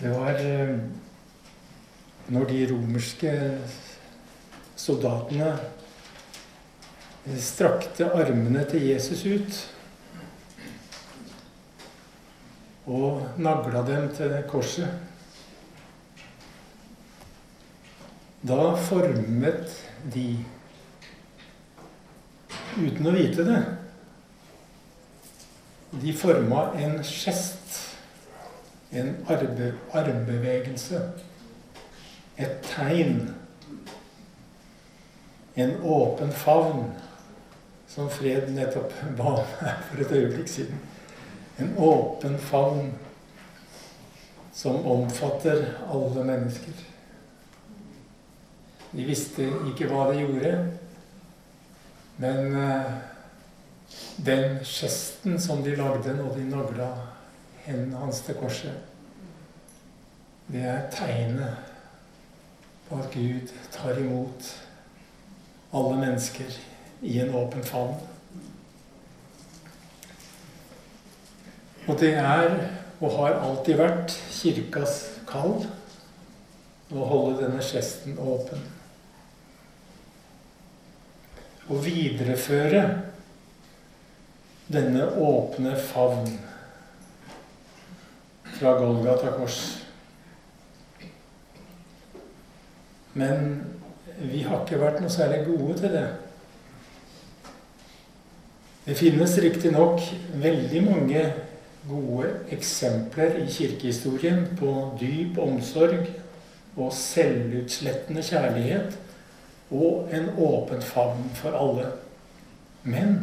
Det var eh, når de romerske soldatene strakte armene til Jesus ut og nagla dem til korset. Da formet de, uten å vite det De forma en gest, en arbe, armbevegelse, et tegn, en åpen favn, som Fred nettopp ba meg for et øyeblikk siden. En åpen favn som omfatter alle mennesker. De visste ikke hva de gjorde, men eh, den gesten som de lagde når de nagla hendene hans til korset, det er tegnet på at Gud tar imot alle mennesker i en åpen favn. Og det er, og har alltid vært, kirkas kall å holde denne gesten åpen. Å videreføre denne åpne favn fra Golgata kors. Men vi har ikke vært noe særlig gode til det. Det finnes riktignok veldig mange gode eksempler i kirkehistorien på dyp omsorg og selvutslettende kjærlighet og en åpen favn for alle. Men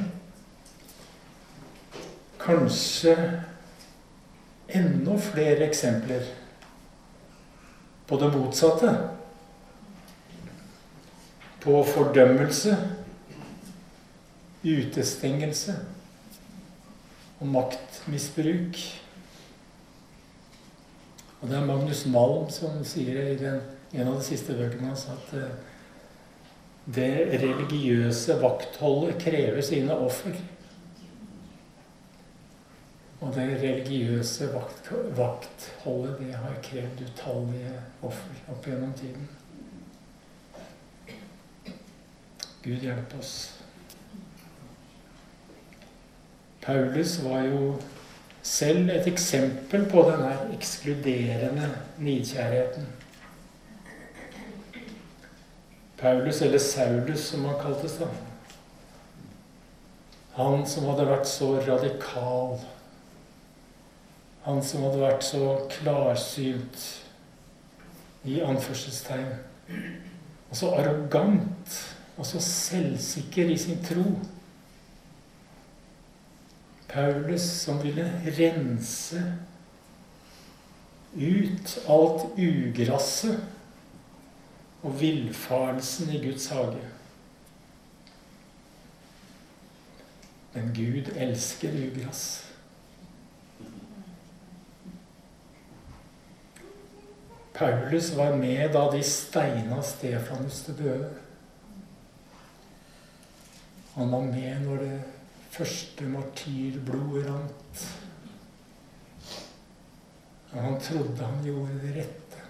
kanskje enda flere eksempler på det motsatte. På fordømmelse, utestengelse og maktmisbruk. Og det er Magnus Malm som sier i den, en av de siste bøkene hans at eh, det religiøse vaktholdet krever sine offer. Og det religiøse vakt, vaktholdet det har krevd utallige offer opp gjennom tiden. Gud hjelpe oss. Paulus var jo selv et eksempel på denne ekskluderende nidkjærheten. Paulus, eller Saulus som han kaltes da. Han som hadde vært så radikal. Han som hadde vært så klarsynt i anførselstegn. Og så arrogant og så selvsikker i sin tro. Paulus som ville rense ut alt ugresset og villfarelsen i Guds hage. Men Gud elsker ugress. Paulus var med da de steina Stefanus til døde. Han var med når det første martyrblodet rant. Og han trodde han gjorde det rette.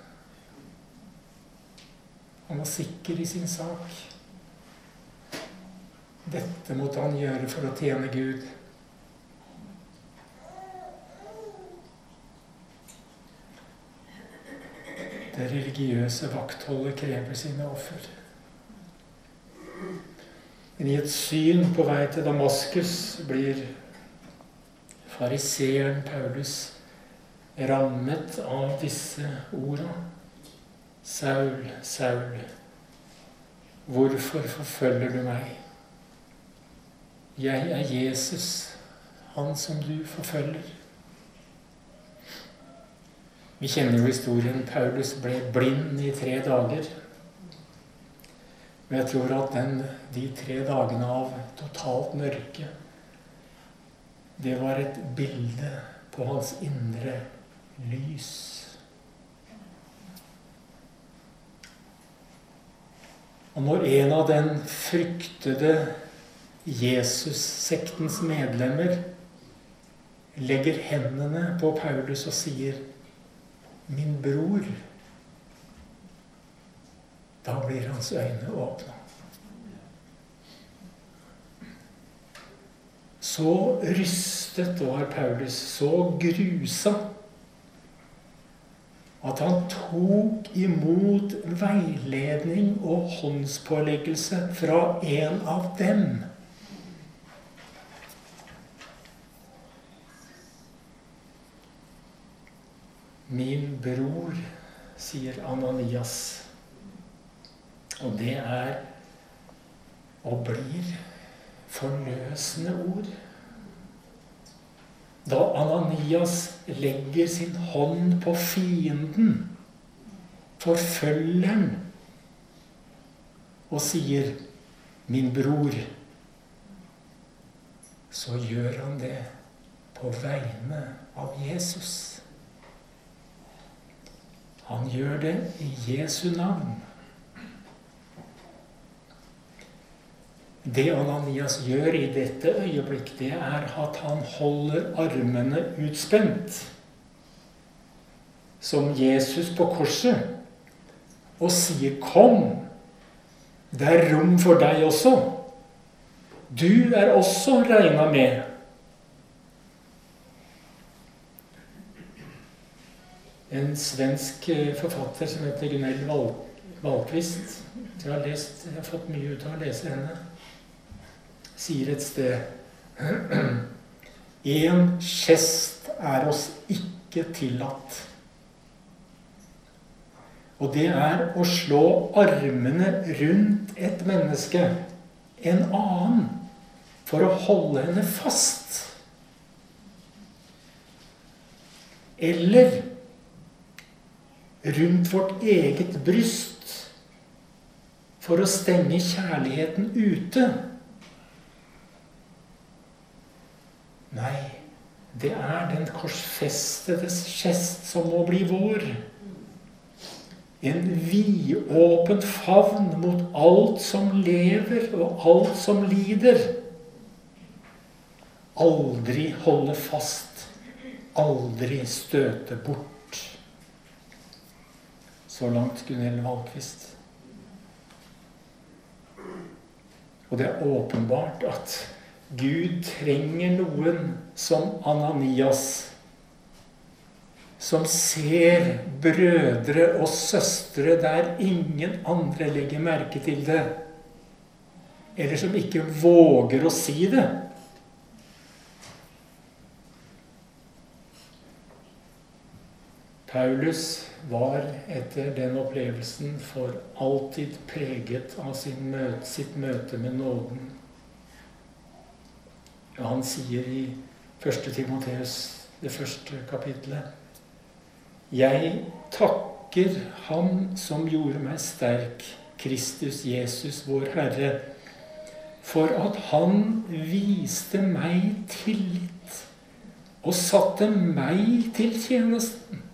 Han var sikker i sin sak. Dette måtte han gjøre for å tjene Gud. Det religiøse vaktholdet krever sine offer. Men i et syn på vei til Damaskus blir fariseeren Paulus rammet av disse orda. Saul, Saul, hvorfor forfølger du meg? Jeg er Jesus, han som du forfølger. Vi kjenner jo historien. Paulus ble blind i tre dager. Men jeg tror at den, de tre dagene av totalt mørke, det var et bilde på hans indre lys. Og når en av den fryktede Jesus-sektens medlemmer legger hendene på Paulus og sier min bror, da blir hans øyne åpna. Så rystet var Paulus, så grusa, at han tok imot veiledning og håndspåleggelse fra en av dem. Min bror, sier Ananias. Og det er og blir forløsende ord. Da Ananias legger sin hånd på fienden, forfølgeren, og sier 'min bror', så gjør han det på vegne av Jesus. Han gjør det i Jesu navn. Det Ananias gjør i dette øyeblikk, det er at han holder armene utspent. Som Jesus på korset. Og sier 'Kom, det er rom for deg også'. Du er også regna med. En svensk eh, forfatter som heter Gunell Valkvist. Jeg har, lest, jeg har fått mye ut av å lese henne sier et sted En gest er oss ikke tillatt. Og det er å slå armene rundt et menneske, en annen, for å holde henne fast. Eller rundt vårt eget bryst for å stenge kjærligheten ute. Nei, det er den korsfestedes gest som må bli vår. En vidåpen favn mot alt som lever, og alt som lider. Aldri holde fast, aldri støte bort. Så langt Gunhild Valquist. Og det er åpenbart at Gud trenger noen som Ananias, som ser brødre og søstre der ingen andre legger merke til det, eller som ikke våger å si det. Paulus var etter den opplevelsen for alltid preget av møte, sitt møte med nåden. Han sier i 1. Timoteus, det første kapitlet Jeg takker Han som gjorde meg sterk, Kristus Jesus, vår Herre, for at Han viste meg tillit og satte meg til tjenesten.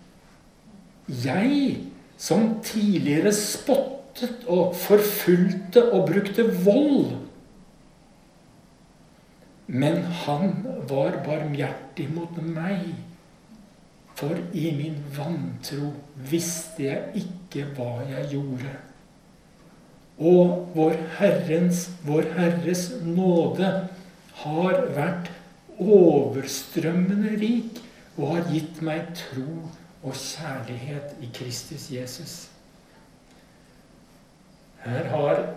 Jeg, som tidligere spottet og forfulgte og brukte vold men han var barmhjertig mot meg. For i min vantro visste jeg ikke hva jeg gjorde. Og vår Herrens, vår Herres nåde har vært overstrømmende rik og har gitt meg tro og kjærlighet i Kristus Jesus. Her har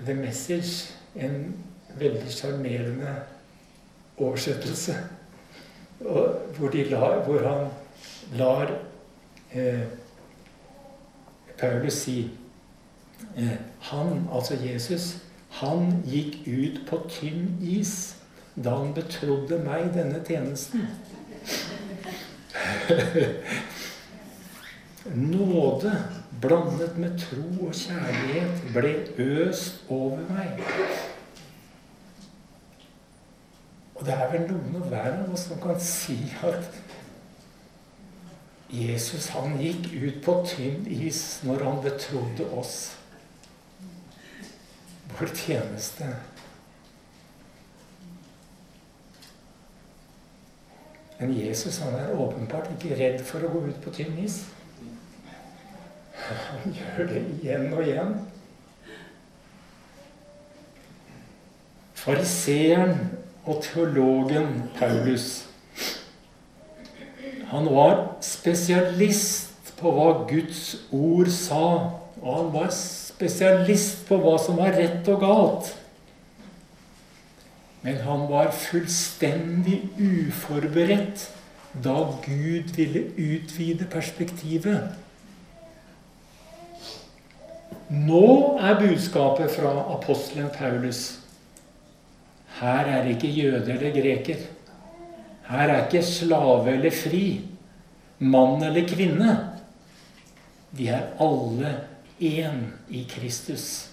The Message en veldig sjarmerende oversettelse. Hvor, lar, hvor, han lar eh, Paulus si eh, Han, altså Jesus, han gikk ut på tynn is da han betrodde meg denne tjenesten. Nåde blandet med tro og kjærlighet ble øst over meg. Og det er vel noen og hver av oss som kan si at Jesus han gikk ut på tynn is når han betrodde oss vår tjeneste. Men Jesus han er åpenbart ikke redd for å gå ut på tynn is. Han gjør det igjen og igjen. Fariseeren og teologen Paulus han var spesialist på hva Guds ord sa. Og han var spesialist på hva som var rett og galt. Men han var fullstendig uforberedt da Gud ville utvide perspektivet. Nå er budskapet fra apostelen Paulus her er ikke jøde eller greker. Her er ikke slave eller fri, mann eller kvinne. De er alle én i Kristus.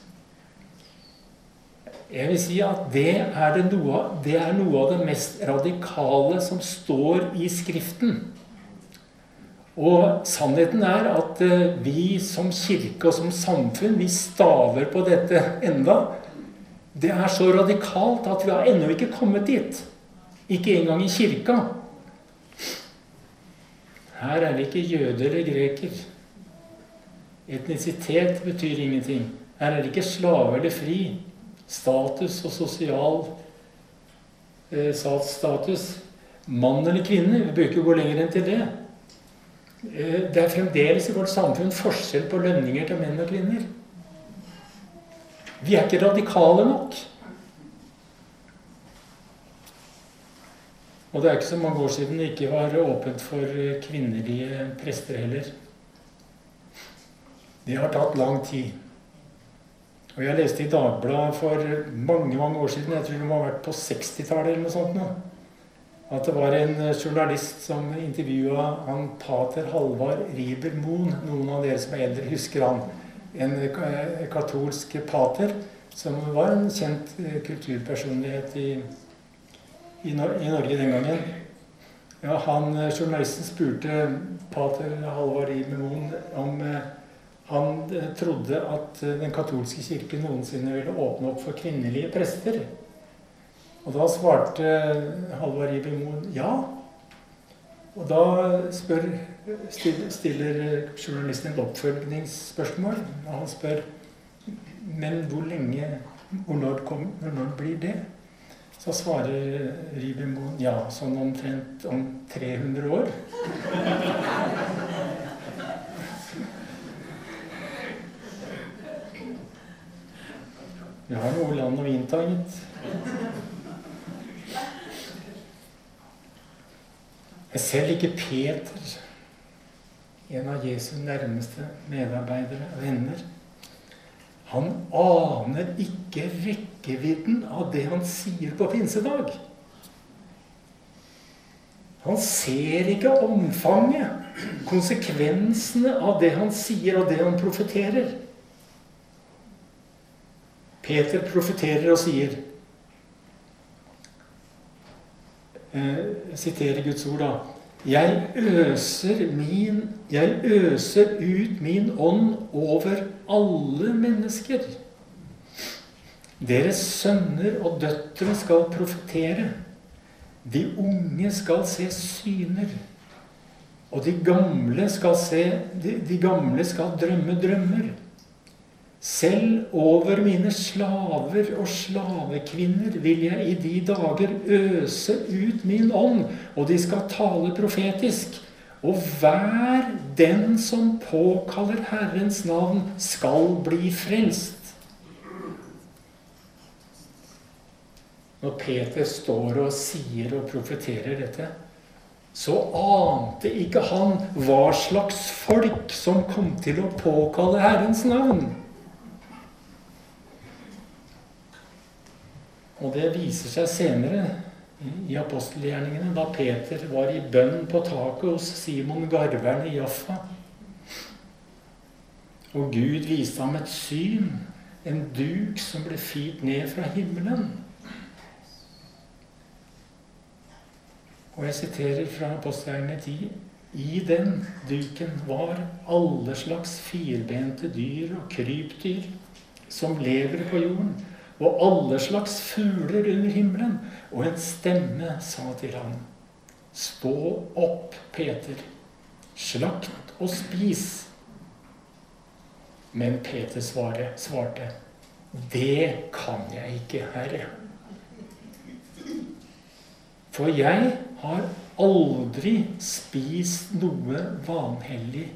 Jeg vil si at det er, noe, det er noe av det mest radikale som står i Skriften. Og sannheten er at eh, vi som kirke og som samfunn, vi staver på dette enda. Det er så radikalt at vi har ennå ikke kommet dit. Ikke engang i kirka. Her er det ikke jøde eller greker. Etnisitet betyr ingenting. Her er det ikke slave eller fri. Status og sosial eh, status. Mann eller kvinne. Vi bør ikke gå lenger enn til det. Eh, det er fremdeles i vårt samfunn forskjell på lønninger til menn og kvinner. Vi er ikke radikale nok. Og det er ikke så mange år siden det ikke var åpent for kvinnelige prester heller. Det har tatt lang tid. Og jeg leste i Dagbladet for mange mange år siden, jeg tror det må ha vært på 60-tallet eller noe sånt nå, at det var en journalist som intervjua han pater Halvard Riiber Moen. Noen av dere som er eldre, husker han. En katolsk pater som var en kjent kulturpersonlighet i i, Norge den gangen. Ja, han, eh, Journalisten spurte pater Halvard Ibe om eh, han trodde at den katolske kirke noensinne ville åpne opp for kvinnelige prester. Og da svarte Halvard Ibermoen ja. Og da spør, stiller journalisten et oppfølgingsspørsmål. Og han spør men hvor lenge Hvor når, kom, når blir det? Så svarer Ribermoen ja, sånn omtrent om 300 år. Vi har noe land å innta, gitt. Selv ikke Peter, en av Jesu nærmeste medarbeidere og venner, han aner ikke rekkevidden av det han sier på pinsedag. Han ser ikke omfanget, konsekvensene av det han sier, og det han profeterer. Peter profeterer og sier Jeg Siterer Guds ord, da. Jeg øser, min, jeg øser ut min ånd over alle mennesker. Deres sønner og døtre skal profetere. De unge skal se syner. Og de gamle skal, se, de, de gamle skal drømme drømmer. Selv over mine slaver og slavekvinner vil jeg i de dager øse ut min ånd, og de skal tale profetisk. Og hver den som påkaller Herrens navn, skal bli frelst. Når Peter står og sier og profeterer dette, så ante ikke han hva slags folk som kom til å påkalle Herrens navn. Og det viser seg senere i apostelgjerningene, da Peter var i bønn på taket hos Simon Garveren i Jaffa. Og Gud viste ham et syn, en duk som ble firt ned fra himmelen. Og jeg siterer fra apostelgjerningene 10. I den duken var alle slags firbente dyr og krypdyr som lever på jorden og alle slags fugler under himmelen. Og en stemme sa til ham, Stå opp, Peter. Slakt og spis. Men Peter svarte, Det kan jeg ikke, Herre. For jeg har aldri spist noe vanhellig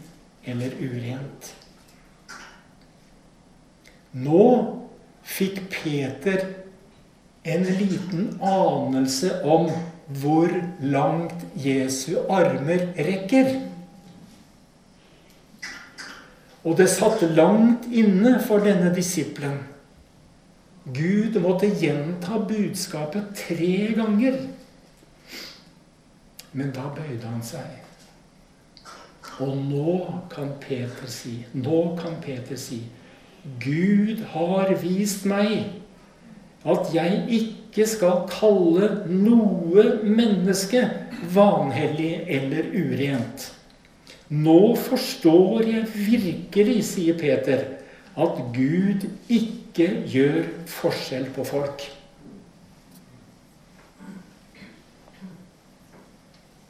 eller urent. Nå fikk Peter en liten anelse om hvor langt Jesu armer rekker. Og det satt langt inne for denne disippelen. Gud måtte gjenta budskapet tre ganger. Men da bøyde han seg. Og nå kan Peter si, nå kan Peter si, Gud har vist meg at jeg ikke skal kalle noe menneske vanhellig eller urent. Nå forstår jeg virkelig, sier Peter, at Gud ikke gjør forskjell på folk.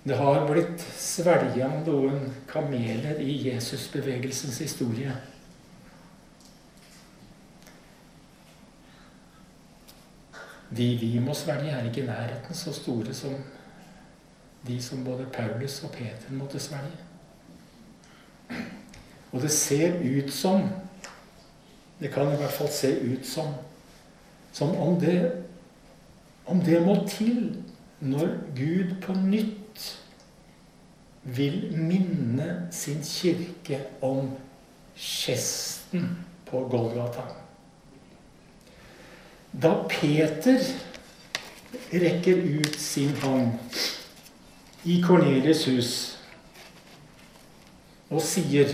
Det har blitt svelga noen kameler i Jesusbevegelsens historie. De vi må svelge, er ikke i nærheten så store som de som både Paulus og Peter måtte svelge. Og det ser ut som Det kan i hvert fall se ut som som om det, om det må til når Gud på nytt vil minne sin kirke om gesten på Golgata. Da Peter rekker ut sin hånd i Kornelius' hus og sier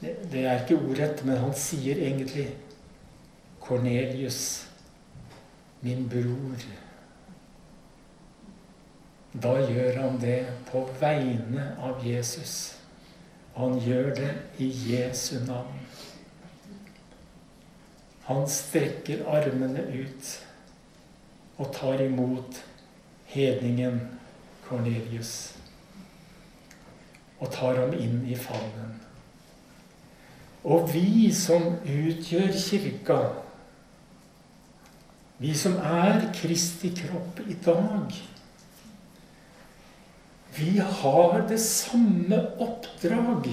det, er ikke ordrett, men han sier egentlig Kornelius, min bror. Da gjør han det på vegne av Jesus. Han gjør det i Jesu navn. Han strekker armene ut og tar imot hedningen Kornelius og tar ham inn i favnen. Og vi som utgjør kirka, vi som er Kristi kropp i dag, vi har det samme oppdrag.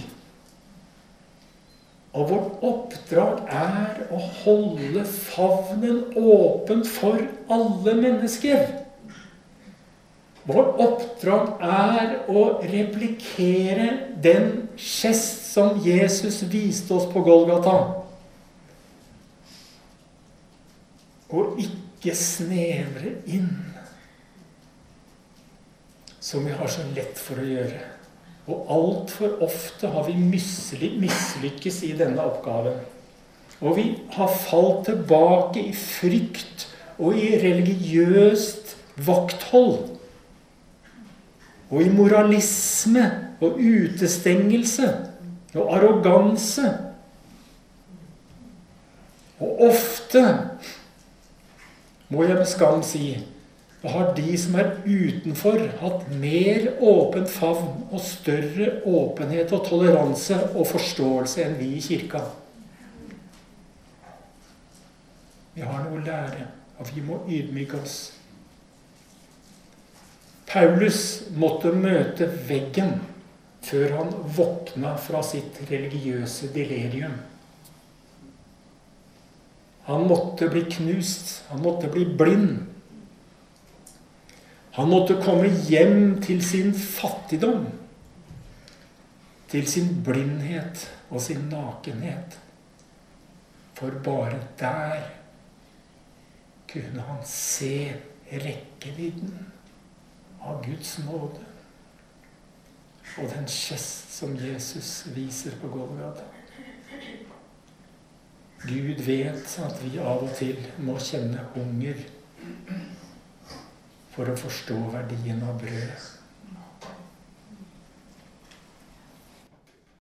Og vårt oppdrag er å holde favnen åpen for alle mennesker. Vårt oppdrag er å replikere den gest som Jesus viste oss på Golgata. Og ikke snevre inn, som vi har så lett for å gjøre. Og altfor ofte har vi mislykkes i denne oppgaven. Og vi har falt tilbake i frykt og i religiøst vakthold og i moralisme og utestengelse og arroganse. Og ofte, må jeg med skam si, har de som er utenfor, hatt mer åpen favn og større åpenhet og toleranse og forståelse enn vi i kirka. Vi har noe å lære, og vi må ydmyke oss. Paulus måtte møte veggen før han våkna fra sitt religiøse delirium. Han måtte bli knust. Han måtte bli blind. Han måtte komme hjem til sin fattigdom, til sin blindhet og sin nakenhet. For bare der kunne han se rekkevidden av Guds nåde. Og den gest som Jesus viser på Golgata. Gud vet at vi av og til må kjenne hunger for å forstå verdien av brød.